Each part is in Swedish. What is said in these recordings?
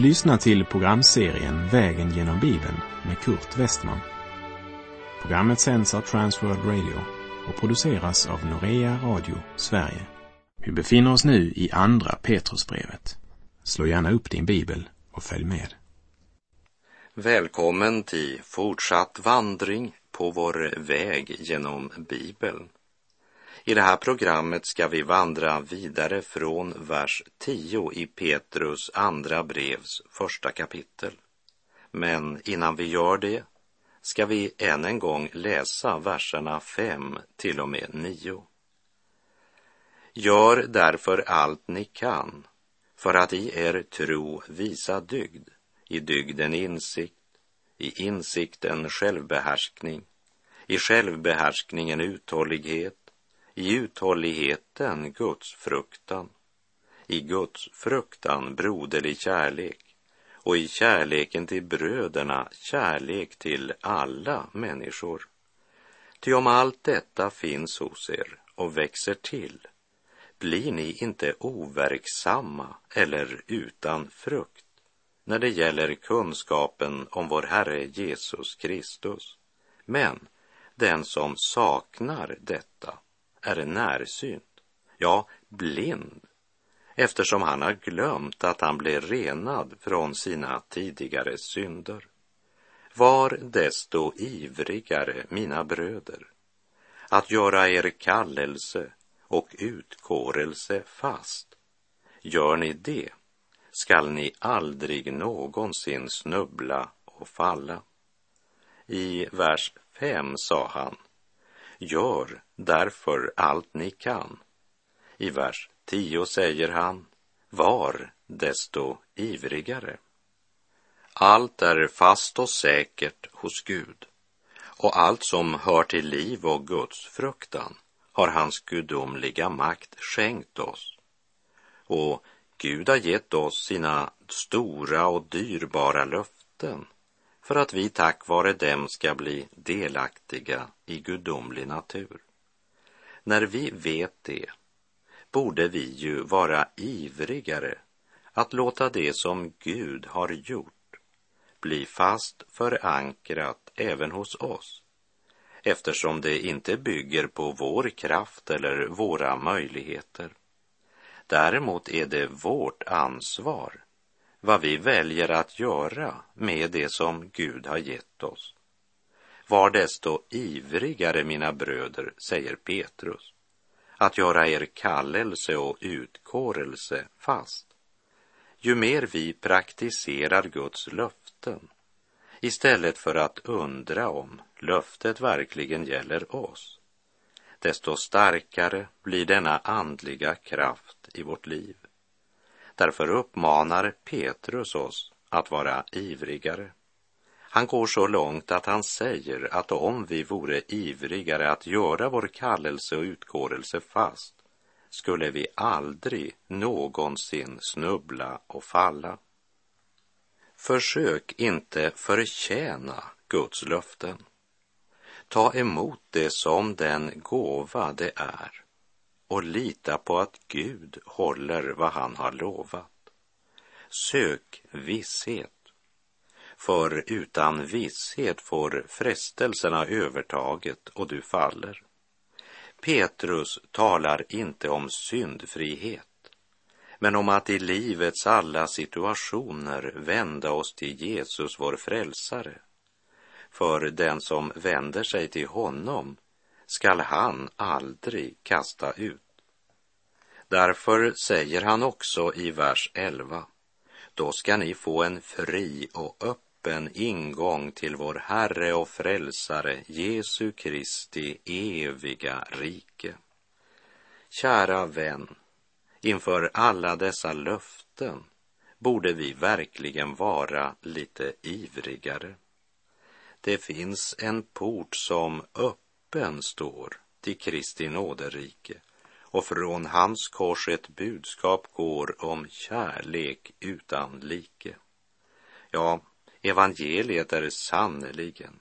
Du lyssnar till programserien Vägen genom Bibeln med Kurt Westman. Programmet sänds av Transworld Radio och produceras av Norea Radio Sverige. Vi befinner oss nu i Andra Petrusbrevet. Slå gärna upp din bibel och följ med. Välkommen till fortsatt vandring på vår väg genom Bibeln. I det här programmet ska vi vandra vidare från vers 10 i Petrus andra brevs första kapitel. Men innan vi gör det ska vi än en gång läsa verserna 5 till och med 9. Gör därför allt ni kan för att i er tro visa dygd, i dygden insikt, i insikten självbehärskning, i självbehärskningen uthållighet, i uthålligheten Guds fruktan, i Guds fruktan broderlig kärlek och i kärleken till bröderna kärlek till alla människor. Ty om allt detta finns hos er och växer till blir ni inte overksamma eller utan frukt när det gäller kunskapen om vår Herre Jesus Kristus. Men den som saknar detta är närsynt, ja, blind, eftersom han har glömt att han blev renad från sina tidigare synder. Var desto ivrigare, mina bröder, att göra er kallelse och utkårelse fast. Gör ni det skall ni aldrig någonsin snubbla och falla. I vers 5 sa han, Gör därför allt ni kan. I vers 10 säger han, var desto ivrigare. Allt är fast och säkert hos Gud och allt som hör till liv och Guds fruktan har hans gudomliga makt skänkt oss. Och Gud har gett oss sina stora och dyrbara löften för att vi tack vare dem ska bli delaktiga i gudomlig natur. När vi vet det borde vi ju vara ivrigare att låta det som Gud har gjort bli fast förankrat även hos oss eftersom det inte bygger på vår kraft eller våra möjligheter. Däremot är det vårt ansvar vad vi väljer att göra med det som Gud har gett oss. Var desto ivrigare, mina bröder, säger Petrus, att göra er kallelse och utkårelse fast. Ju mer vi praktiserar Guds löften istället för att undra om löftet verkligen gäller oss, desto starkare blir denna andliga kraft i vårt liv. Därför uppmanar Petrus oss att vara ivrigare. Han går så långt att han säger att om vi vore ivrigare att göra vår kallelse och utkårelse fast skulle vi aldrig någonsin snubbla och falla. Försök inte förtjäna Guds löften. Ta emot det som den gåva det är och lita på att Gud håller vad han har lovat. Sök visshet för utan visshet får frestelserna övertaget och du faller. Petrus talar inte om syndfrihet, men om att i livets alla situationer vända oss till Jesus, vår frälsare. För den som vänder sig till honom skall han aldrig kasta ut. Därför säger han också i vers 11, då ska ni få en fri och öppen öppen ingång till vår Herre och Frälsare Jesu Kristi eviga rike. Kära vän, inför alla dessa löften borde vi verkligen vara lite ivrigare. Det finns en port som öppen står till Kristi nåderike och från hans kors ett budskap går om kärlek utan like. Ja, Evangeliet är sannerligen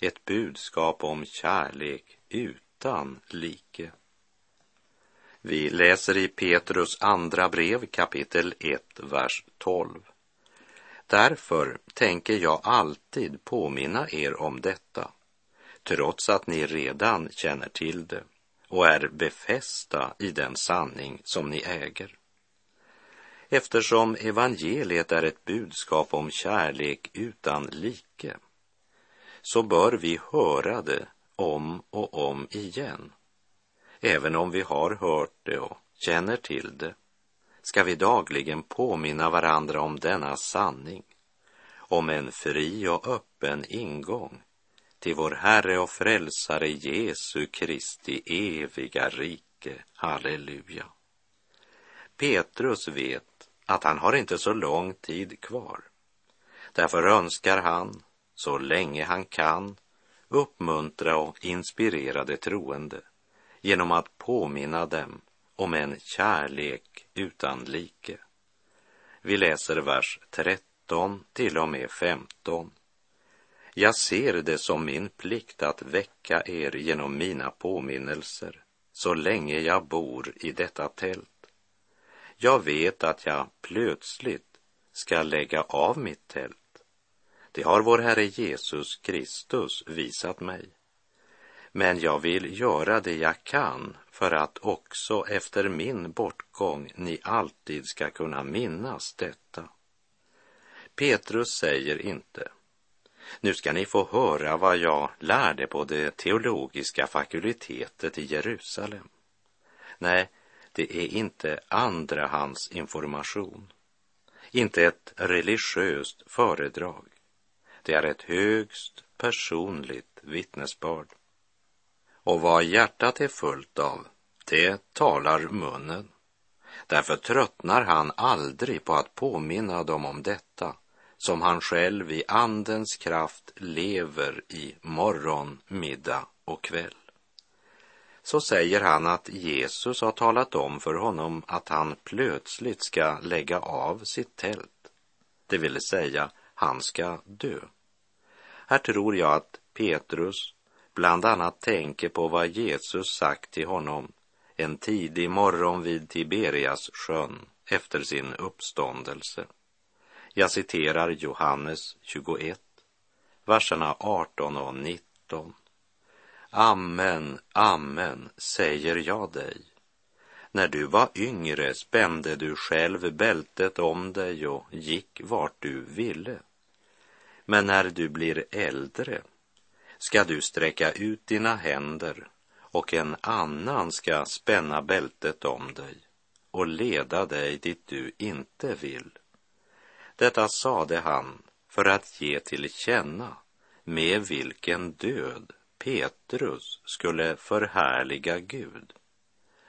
ett budskap om kärlek utan like. Vi läser i Petrus andra brev kapitel 1, vers 12. Därför tänker jag alltid påminna er om detta, trots att ni redan känner till det och är befästa i den sanning som ni äger. Eftersom evangeliet är ett budskap om kärlek utan like, så bör vi höra det om och om igen. Även om vi har hört det och känner till det, ska vi dagligen påminna varandra om denna sanning, om en fri och öppen ingång till vår Herre och Frälsare Jesu Kristi eviga rike. Halleluja. Petrus vet att han har inte så lång tid kvar. Därför önskar han, så länge han kan, uppmuntra och inspirera de troende genom att påminna dem om en kärlek utan like. Vi läser vers 13 till och med 15. Jag ser det som min plikt att väcka er genom mina påminnelser så länge jag bor i detta tält. Jag vet att jag plötsligt ska lägga av mitt tält. Det har vår Herre Jesus Kristus visat mig. Men jag vill göra det jag kan för att också efter min bortgång ni alltid ska kunna minnas detta. Petrus säger inte nu ska ni få höra vad jag lärde på det teologiska fakultetet i Jerusalem. Nej, det är inte andrahandsinformation, inte ett religiöst föredrag. Det är ett högst personligt vittnesbörd. Och vad hjärtat är fullt av, det talar munnen. Därför tröttnar han aldrig på att påminna dem om detta som han själv i Andens kraft lever i morgon, middag och kväll. Så säger han att Jesus har talat om för honom att han plötsligt ska lägga av sitt tält, det vill säga han ska dö. Här tror jag att Petrus bland annat tänker på vad Jesus sagt till honom en tidig morgon vid Tiberias sjön efter sin uppståndelse. Jag citerar Johannes 21, verserna 18 och 19. Amen, amen, säger jag dig. När du var yngre spände du själv bältet om dig och gick vart du ville. Men när du blir äldre ska du sträcka ut dina händer och en annan ska spänna bältet om dig och leda dig dit du inte vill. Detta sade han för att ge till känna med vilken död Petrus skulle förhärliga Gud.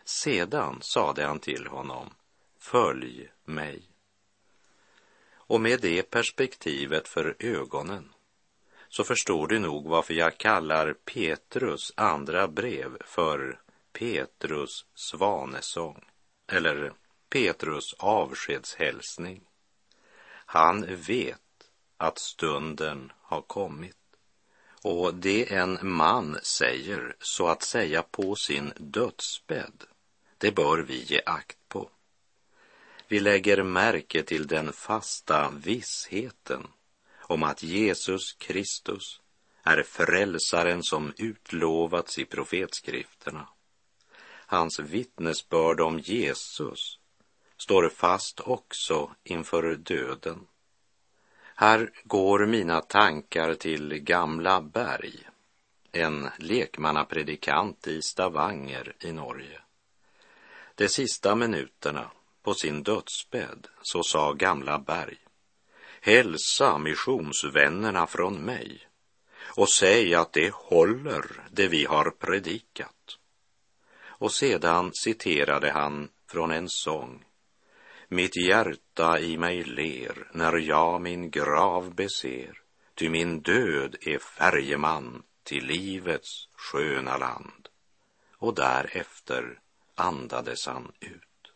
Sedan sade han till honom, följ mig. Och med det perspektivet för ögonen så förstår du nog varför jag kallar Petrus andra brev för Petrus svanesång eller Petrus avskedshälsning. Han vet att stunden har kommit. Och det en man säger, så att säga på sin dödsbädd, det bör vi ge akt på. Vi lägger märke till den fasta vissheten om att Jesus Kristus är frälsaren som utlovats i profetskrifterna. Hans vittnesbörd om Jesus står fast också inför döden. Här går mina tankar till Gamla Berg, en lekmannapredikant i Stavanger i Norge. De sista minuterna på sin dödsbädd så sa Gamla Berg Hälsa missionsvännerna från mig och säg att det håller det vi har predikat. Och sedan citerade han från en sång mitt hjärta i mig ler när jag min grav beser, ty min död är färjeman till livets sköna land. Och därefter andades han ut.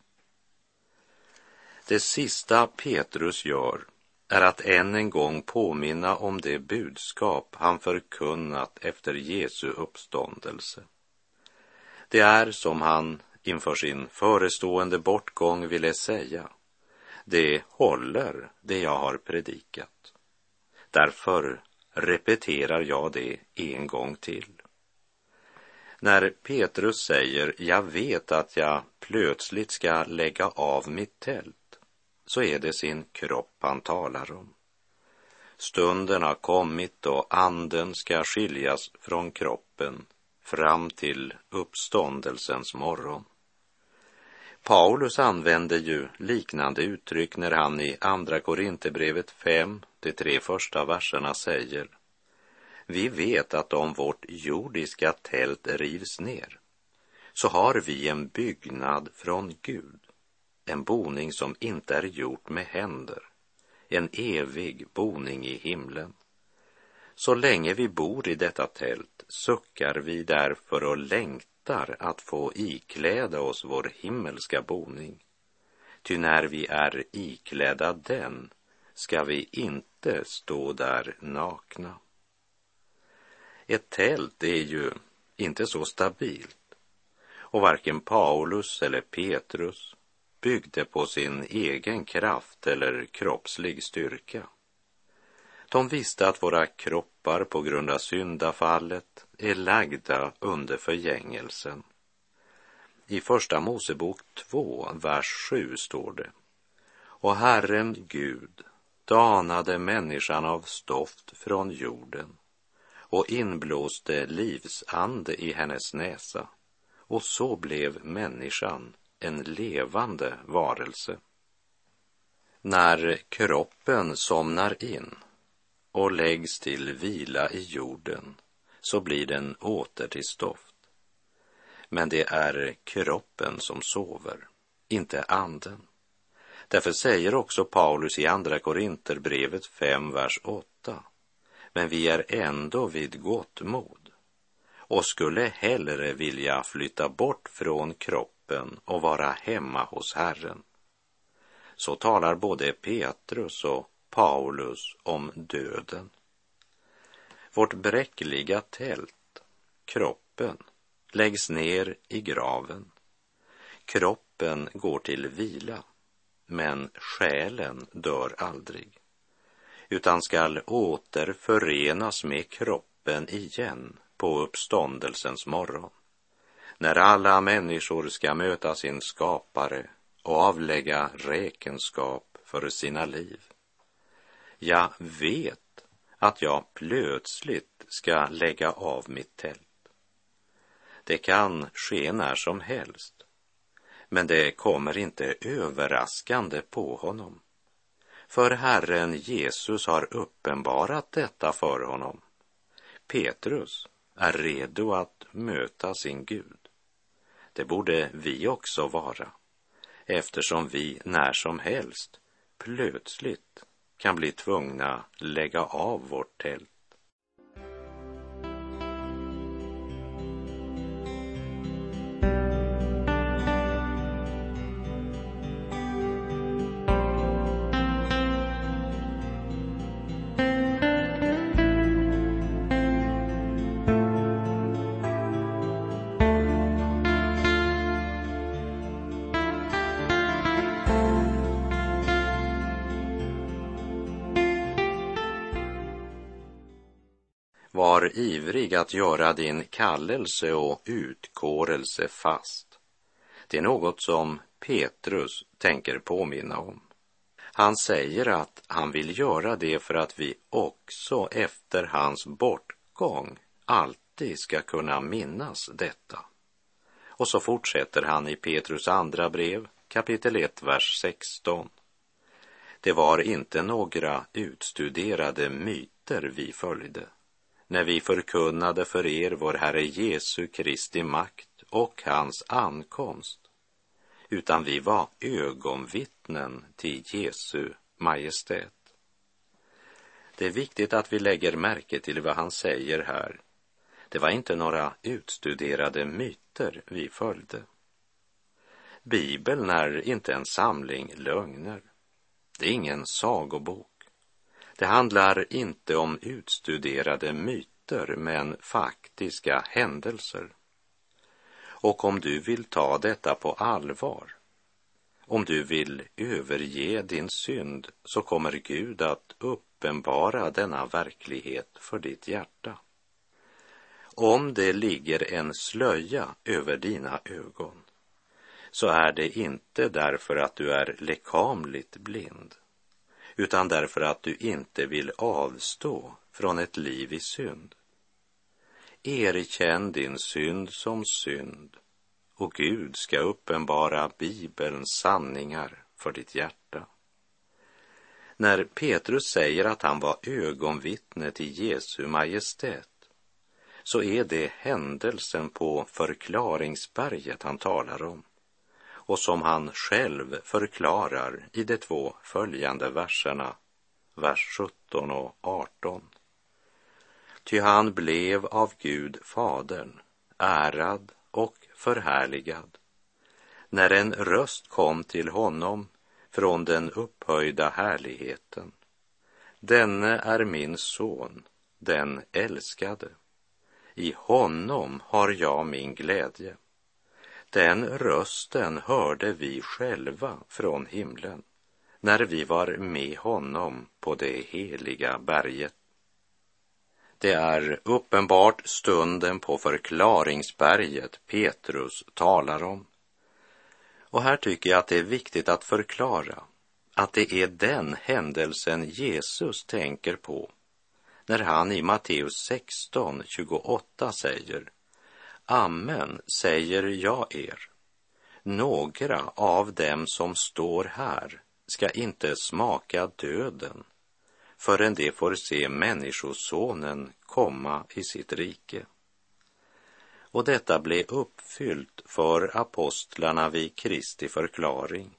Det sista Petrus gör är att än en gång påminna om det budskap han förkunnat efter Jesu uppståndelse. Det är som han inför sin förestående bortgång ville säga. det håller det jag har predikat. Därför repeterar jag det en gång till. När Petrus säger jag vet att jag plötsligt ska lägga av mitt tält så är det sin kropp han talar om. Stunden har kommit och anden ska skiljas från kroppen fram till uppståndelsens morgon. Paulus använder ju liknande uttryck när han i Andra Korinthierbrevet 5, de tre första verserna säger Vi vet att om vårt jordiska tält rivs ner så har vi en byggnad från Gud, en boning som inte är gjort med händer, en evig boning i himlen. Så länge vi bor i detta tält suckar vi därför och längtar att få ikläda oss vår himmelska boning. Ty när vi är iklädda den ska vi inte stå där nakna. Ett tält är ju inte så stabilt och varken Paulus eller Petrus byggde på sin egen kraft eller kroppslig styrka. De visste att våra kroppar på grund av syndafallet är lagda under förgängelsen. I Första Mosebok 2, vers 7 står det. Och Herren Gud danade människan av stoft från jorden och inblåste livsande i hennes näsa och så blev människan en levande varelse. När kroppen somnar in och läggs till vila i jorden så blir den åter till stoft. Men det är kroppen som sover, inte anden. Därför säger också Paulus i Andra Korinterbrevet 5, vers 8. Men vi är ändå vid gott mod och skulle hellre vilja flytta bort från kroppen och vara hemma hos Herren. Så talar både Petrus och Paulus om döden. Vårt bräckliga tält, kroppen, läggs ner i graven. Kroppen går till vila, men själen dör aldrig, utan skall återförenas med kroppen igen på uppståndelsens morgon, när alla människor ska möta sin skapare och avlägga räkenskap för sina liv. Jag vet att jag plötsligt ska lägga av mitt tält. Det kan ske när som helst, men det kommer inte överraskande på honom. För Herren Jesus har uppenbarat detta för honom. Petrus är redo att möta sin Gud. Det borde vi också vara, eftersom vi när som helst plötsligt kan bli tvungna lägga av vårt tält. Att göra din kallelse och utkårelse fast. Det är något som Petrus tänker påminna om. Han säger att han vill göra det för att vi också efter hans bortgång alltid ska kunna minnas detta. Och så fortsätter han i Petrus andra brev, kapitel 1, vers 16. Det var inte några utstuderade myter vi följde när vi förkunnade för er vår Herre Jesu Kristi makt och hans ankomst, utan vi var ögonvittnen till Jesu majestät. Det är viktigt att vi lägger märke till vad han säger här. Det var inte några utstuderade myter vi följde. Bibeln är inte en samling lögner. Det är ingen sagobok. Det handlar inte om utstuderade myter, men faktiska händelser. Och om du vill ta detta på allvar om du vill överge din synd så kommer Gud att uppenbara denna verklighet för ditt hjärta. Om det ligger en slöja över dina ögon så är det inte därför att du är lekamligt blind utan därför att du inte vill avstå från ett liv i synd. Erkänn din synd som synd och Gud ska uppenbara Bibelns sanningar för ditt hjärta. När Petrus säger att han var ögonvittne till Jesu Majestät så är det händelsen på förklaringsberget han talar om och som han själv förklarar i de två följande verserna, vers 17 och 18. Ty han blev av Gud Fadern ärad och förhärligad när en röst kom till honom från den upphöjda härligheten. Denne är min son, den älskade. I honom har jag min glädje. Den rösten hörde vi själva från himlen när vi var med honom på det heliga berget. Det är uppenbart stunden på förklaringsberget Petrus talar om. Och här tycker jag att det är viktigt att förklara att det är den händelsen Jesus tänker på när han i Matteus 16, 28 säger Amen säger jag er. Några av dem som står här ska inte smaka döden förrän de får se Människosonen komma i sitt rike. Och detta blev uppfyllt för apostlarna vid Kristi förklaring.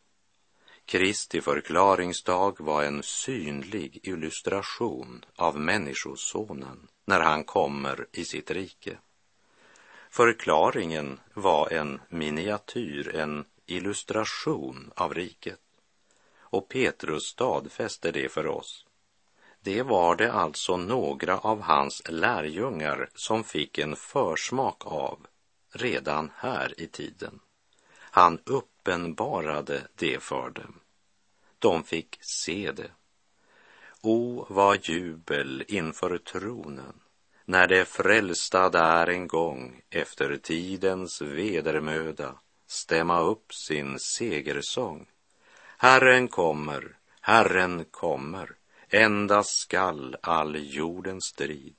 Kristi förklaringsdag var en synlig illustration av Människosonen när han kommer i sitt rike. Förklaringen var en miniatyr, en illustration av riket. Och Petrus stadfäste det för oss. Det var det alltså några av hans lärjungar som fick en försmak av redan här i tiden. Han uppenbarade det för dem. De fick se det. O, vad jubel inför tronen när det frälsta där en gång efter tidens vedermöda stämma upp sin segersång. Herren kommer, Herren kommer, endast skall all jordens strid.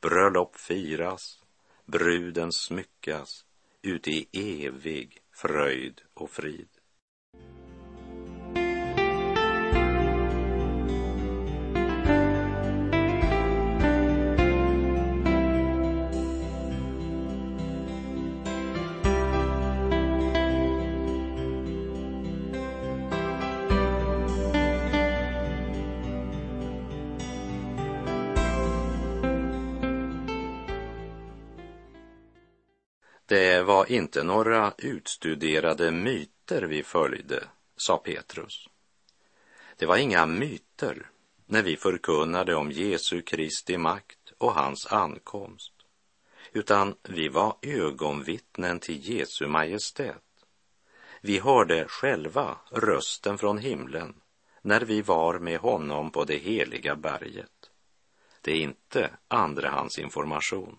Bröllop firas, bruden smyckas, ut i evig fröjd och frid. Var inte några utstuderade myter vi följde, sa Petrus. Det var inga myter när vi förkunnade om Jesu Kristi makt och hans ankomst, utan vi var ögonvittnen till Jesu Majestät. Vi hörde själva rösten från himlen när vi var med honom på det heliga berget. Det är inte andrahandsinformation.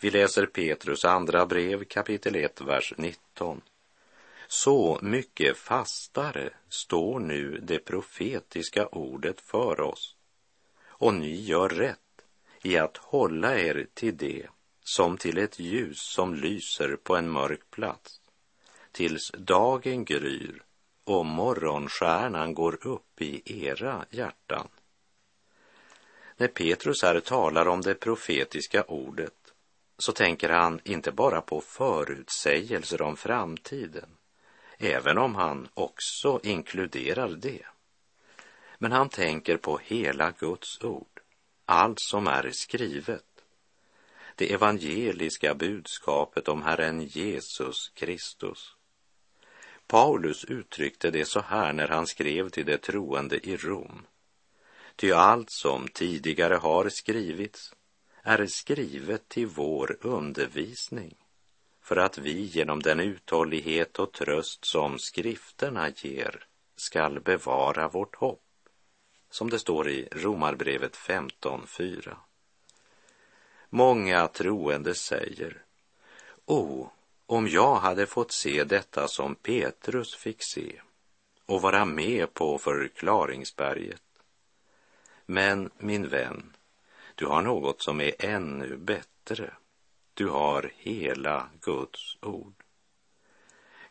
Vi läser Petrus andra brev kapitel 1, vers 19. Så mycket fastare står nu det profetiska ordet för oss. Och ni gör rätt i att hålla er till det som till ett ljus som lyser på en mörk plats, tills dagen gryr och morgonstjärnan går upp i era hjärtan. När Petrus här talar om det profetiska ordet så tänker han inte bara på förutsägelser om framtiden, även om han också inkluderar det. Men han tänker på hela Guds ord, allt som är skrivet. Det evangeliska budskapet om Herren Jesus Kristus. Paulus uttryckte det så här när han skrev till de troende i Rom. Ty allt som tidigare har skrivits är skrivet till vår undervisning för att vi genom den uthållighet och tröst som skrifterna ger skall bevara vårt hopp, som det står i Romarbrevet 15.4. Många troende säger, O, om jag hade fått se detta som Petrus fick se och vara med på förklaringsberget. Men min vän, du har något som är ännu bättre. Du har hela Guds ord.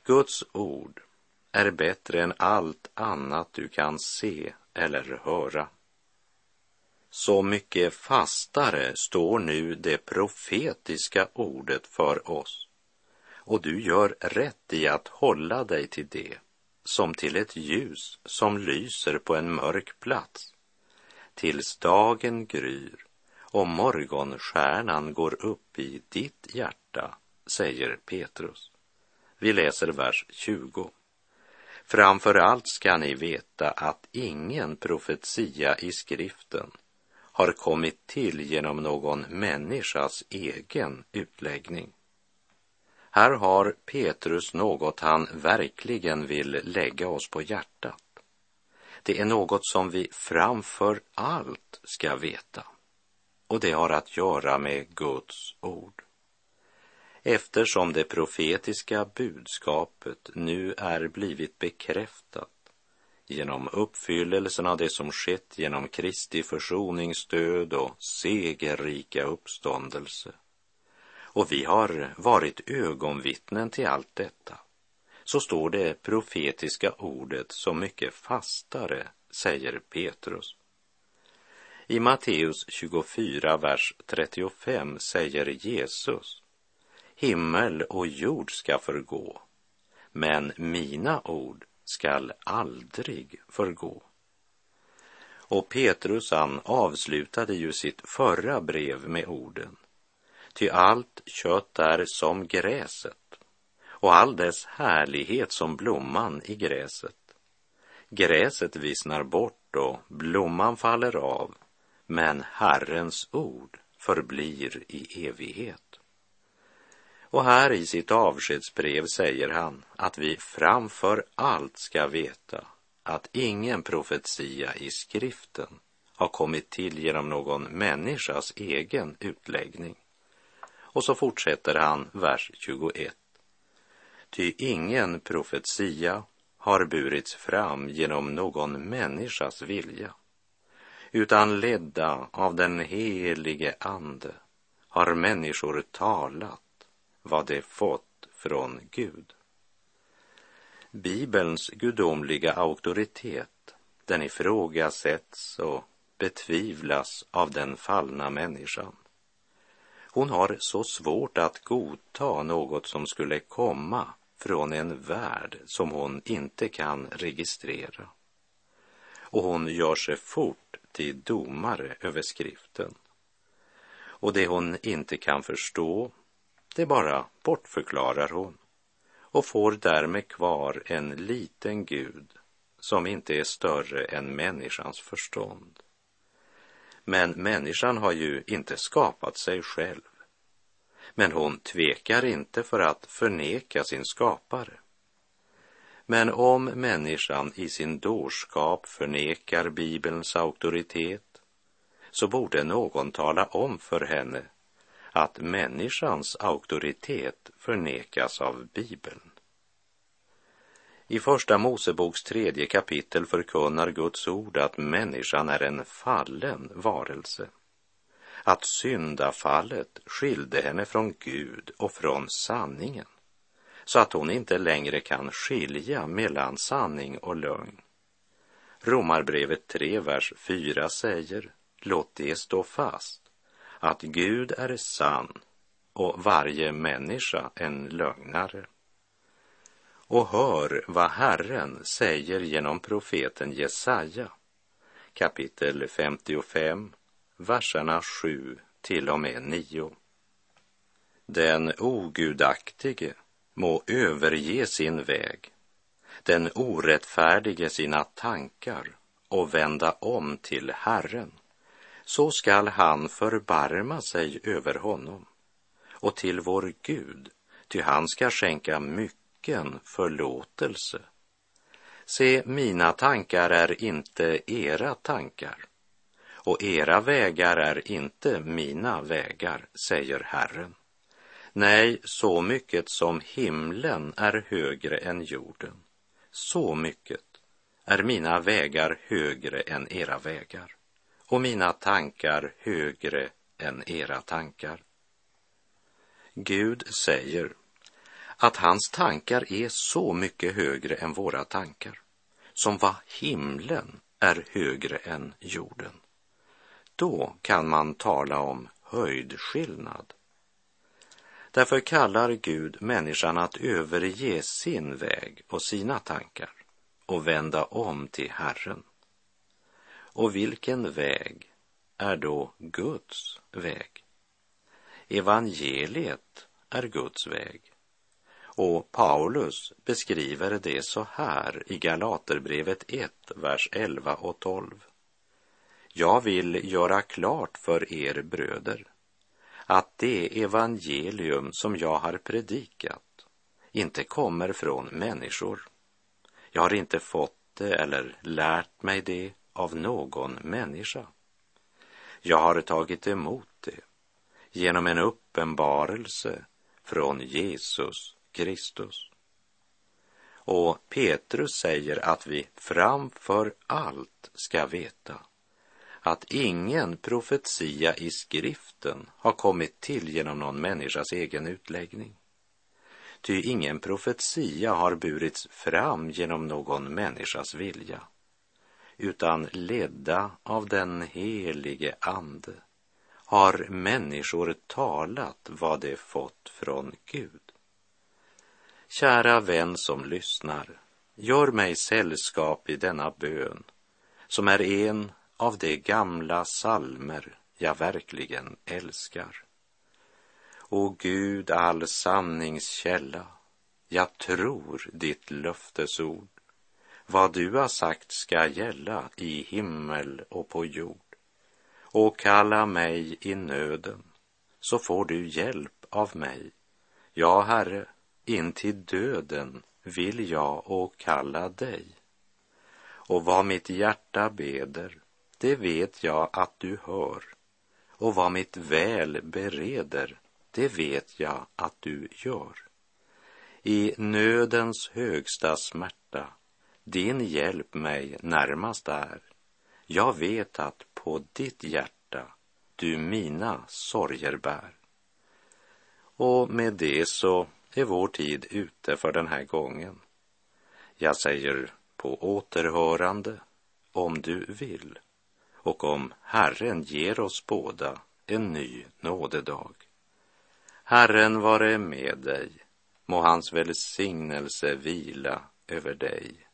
Guds ord är bättre än allt annat du kan se eller höra. Så mycket fastare står nu det profetiska ordet för oss och du gör rätt i att hålla dig till det som till ett ljus som lyser på en mörk plats tills dagen gryr och morgonstjärnan går upp i ditt hjärta, säger Petrus. Vi läser vers 20. Framför allt ska ni veta att ingen profetia i skriften har kommit till genom någon människas egen utläggning. Här har Petrus något han verkligen vill lägga oss på hjärtat. Det är något som vi framför allt ska veta. Och det har att göra med Guds ord. Eftersom det profetiska budskapet nu är blivit bekräftat genom uppfyllelsen av det som skett genom Kristi försoningsstöd och segerrika uppståndelse. Och vi har varit ögonvittnen till allt detta. Så står det profetiska ordet så mycket fastare, säger Petrus. I Matteus 24, vers 35 säger Jesus Himmel och jord ska förgå, men mina ord skall aldrig förgå. Och Petrus han avslutade ju sitt förra brev med orden Ty allt kött är som gräset och all dess härlighet som blomman i gräset. Gräset vissnar bort och blomman faller av, men Herrens ord förblir i evighet. Och här i sitt avskedsbrev säger han att vi framför allt ska veta att ingen profetia i skriften har kommit till genom någon människas egen utläggning. Och så fortsätter han, vers 21. Ty ingen profetia har burits fram genom någon människas vilja, utan ledda av den helige Ande har människor talat vad de fått från Gud. Bibelns gudomliga auktoritet, den ifrågasätts och betvivlas av den fallna människan. Hon har så svårt att godta något som skulle komma från en värld som hon inte kan registrera. Och hon gör sig fort till domare över skriften. Och det hon inte kan förstå, det bara bortförklarar hon och får därmed kvar en liten Gud som inte är större än människans förstånd. Men människan har ju inte skapat sig själv. Men hon tvekar inte för att förneka sin skapare. Men om människan i sin dårskap förnekar Bibelns auktoritet så borde någon tala om för henne att människans auktoritet förnekas av Bibeln. I Första Moseboks tredje kapitel förkunnar Guds ord att människan är en fallen varelse. Att syndafallet skilde henne från Gud och från sanningen så att hon inte längre kan skilja mellan sanning och lögn. Romarbrevet 3, vers 4 säger, låt det stå fast, att Gud är sann och varje människa en lögnare. Och hör vad Herren säger genom profeten Jesaja, kapitel 55, verserna 7 till och med 9. Den ogudaktige må överge sin väg, den orättfärdige sina tankar och vända om till Herren. Så skall han förbarma sig över honom och till vår Gud ty han ska skänka mycken förlåtelse. Se, mina tankar är inte era tankar och era vägar är inte mina vägar, säger Herren. Nej, så mycket som himlen är högre än jorden, så mycket är mina vägar högre än era vägar och mina tankar högre än era tankar. Gud säger att hans tankar är så mycket högre än våra tankar, som vad himlen är högre än jorden. Då kan man tala om höjdskillnad. Därför kallar Gud människan att överge sin väg och sina tankar och vända om till Herren. Och vilken väg är då Guds väg? Evangeliet är Guds väg. Och Paulus beskriver det så här i Galaterbrevet 1, vers 11 och 12. Jag vill göra klart för er bröder att det evangelium som jag har predikat inte kommer från människor. Jag har inte fått det eller lärt mig det av någon människa. Jag har tagit emot det genom en uppenbarelse från Jesus Kristus. Och Petrus säger att vi framför allt ska veta att ingen profetia i skriften har kommit till genom någon människas egen utläggning. Ty ingen profetia har burits fram genom någon människas vilja, utan ledda av den helige Ande har människor talat vad de fått från Gud. Kära vän som lyssnar, gör mig sällskap i denna bön, som är en av de gamla salmer jag verkligen älskar. O Gud, all sanningskälla, jag tror ditt löftesord. Vad du har sagt ska gälla i himmel och på jord. Och kalla mig i nöden, så får du hjälp av mig. Ja, Herre, in till döden vill jag åkalla dig. Och vad mitt hjärta beder, det vet jag att du hör. Och vad mitt väl bereder, det vet jag att du gör. I nödens högsta smärta, din hjälp mig närmast är. Jag vet att på ditt hjärta du mina sorger bär. Och med det så är vår tid ute för den här gången. Jag säger på återhörande om du vill och om Herren ger oss båda en ny nådedag. Herren vare med dig, må hans välsignelse vila över dig.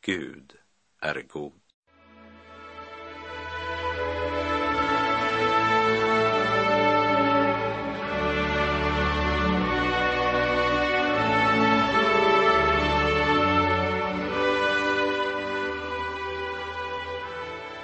Gud är god.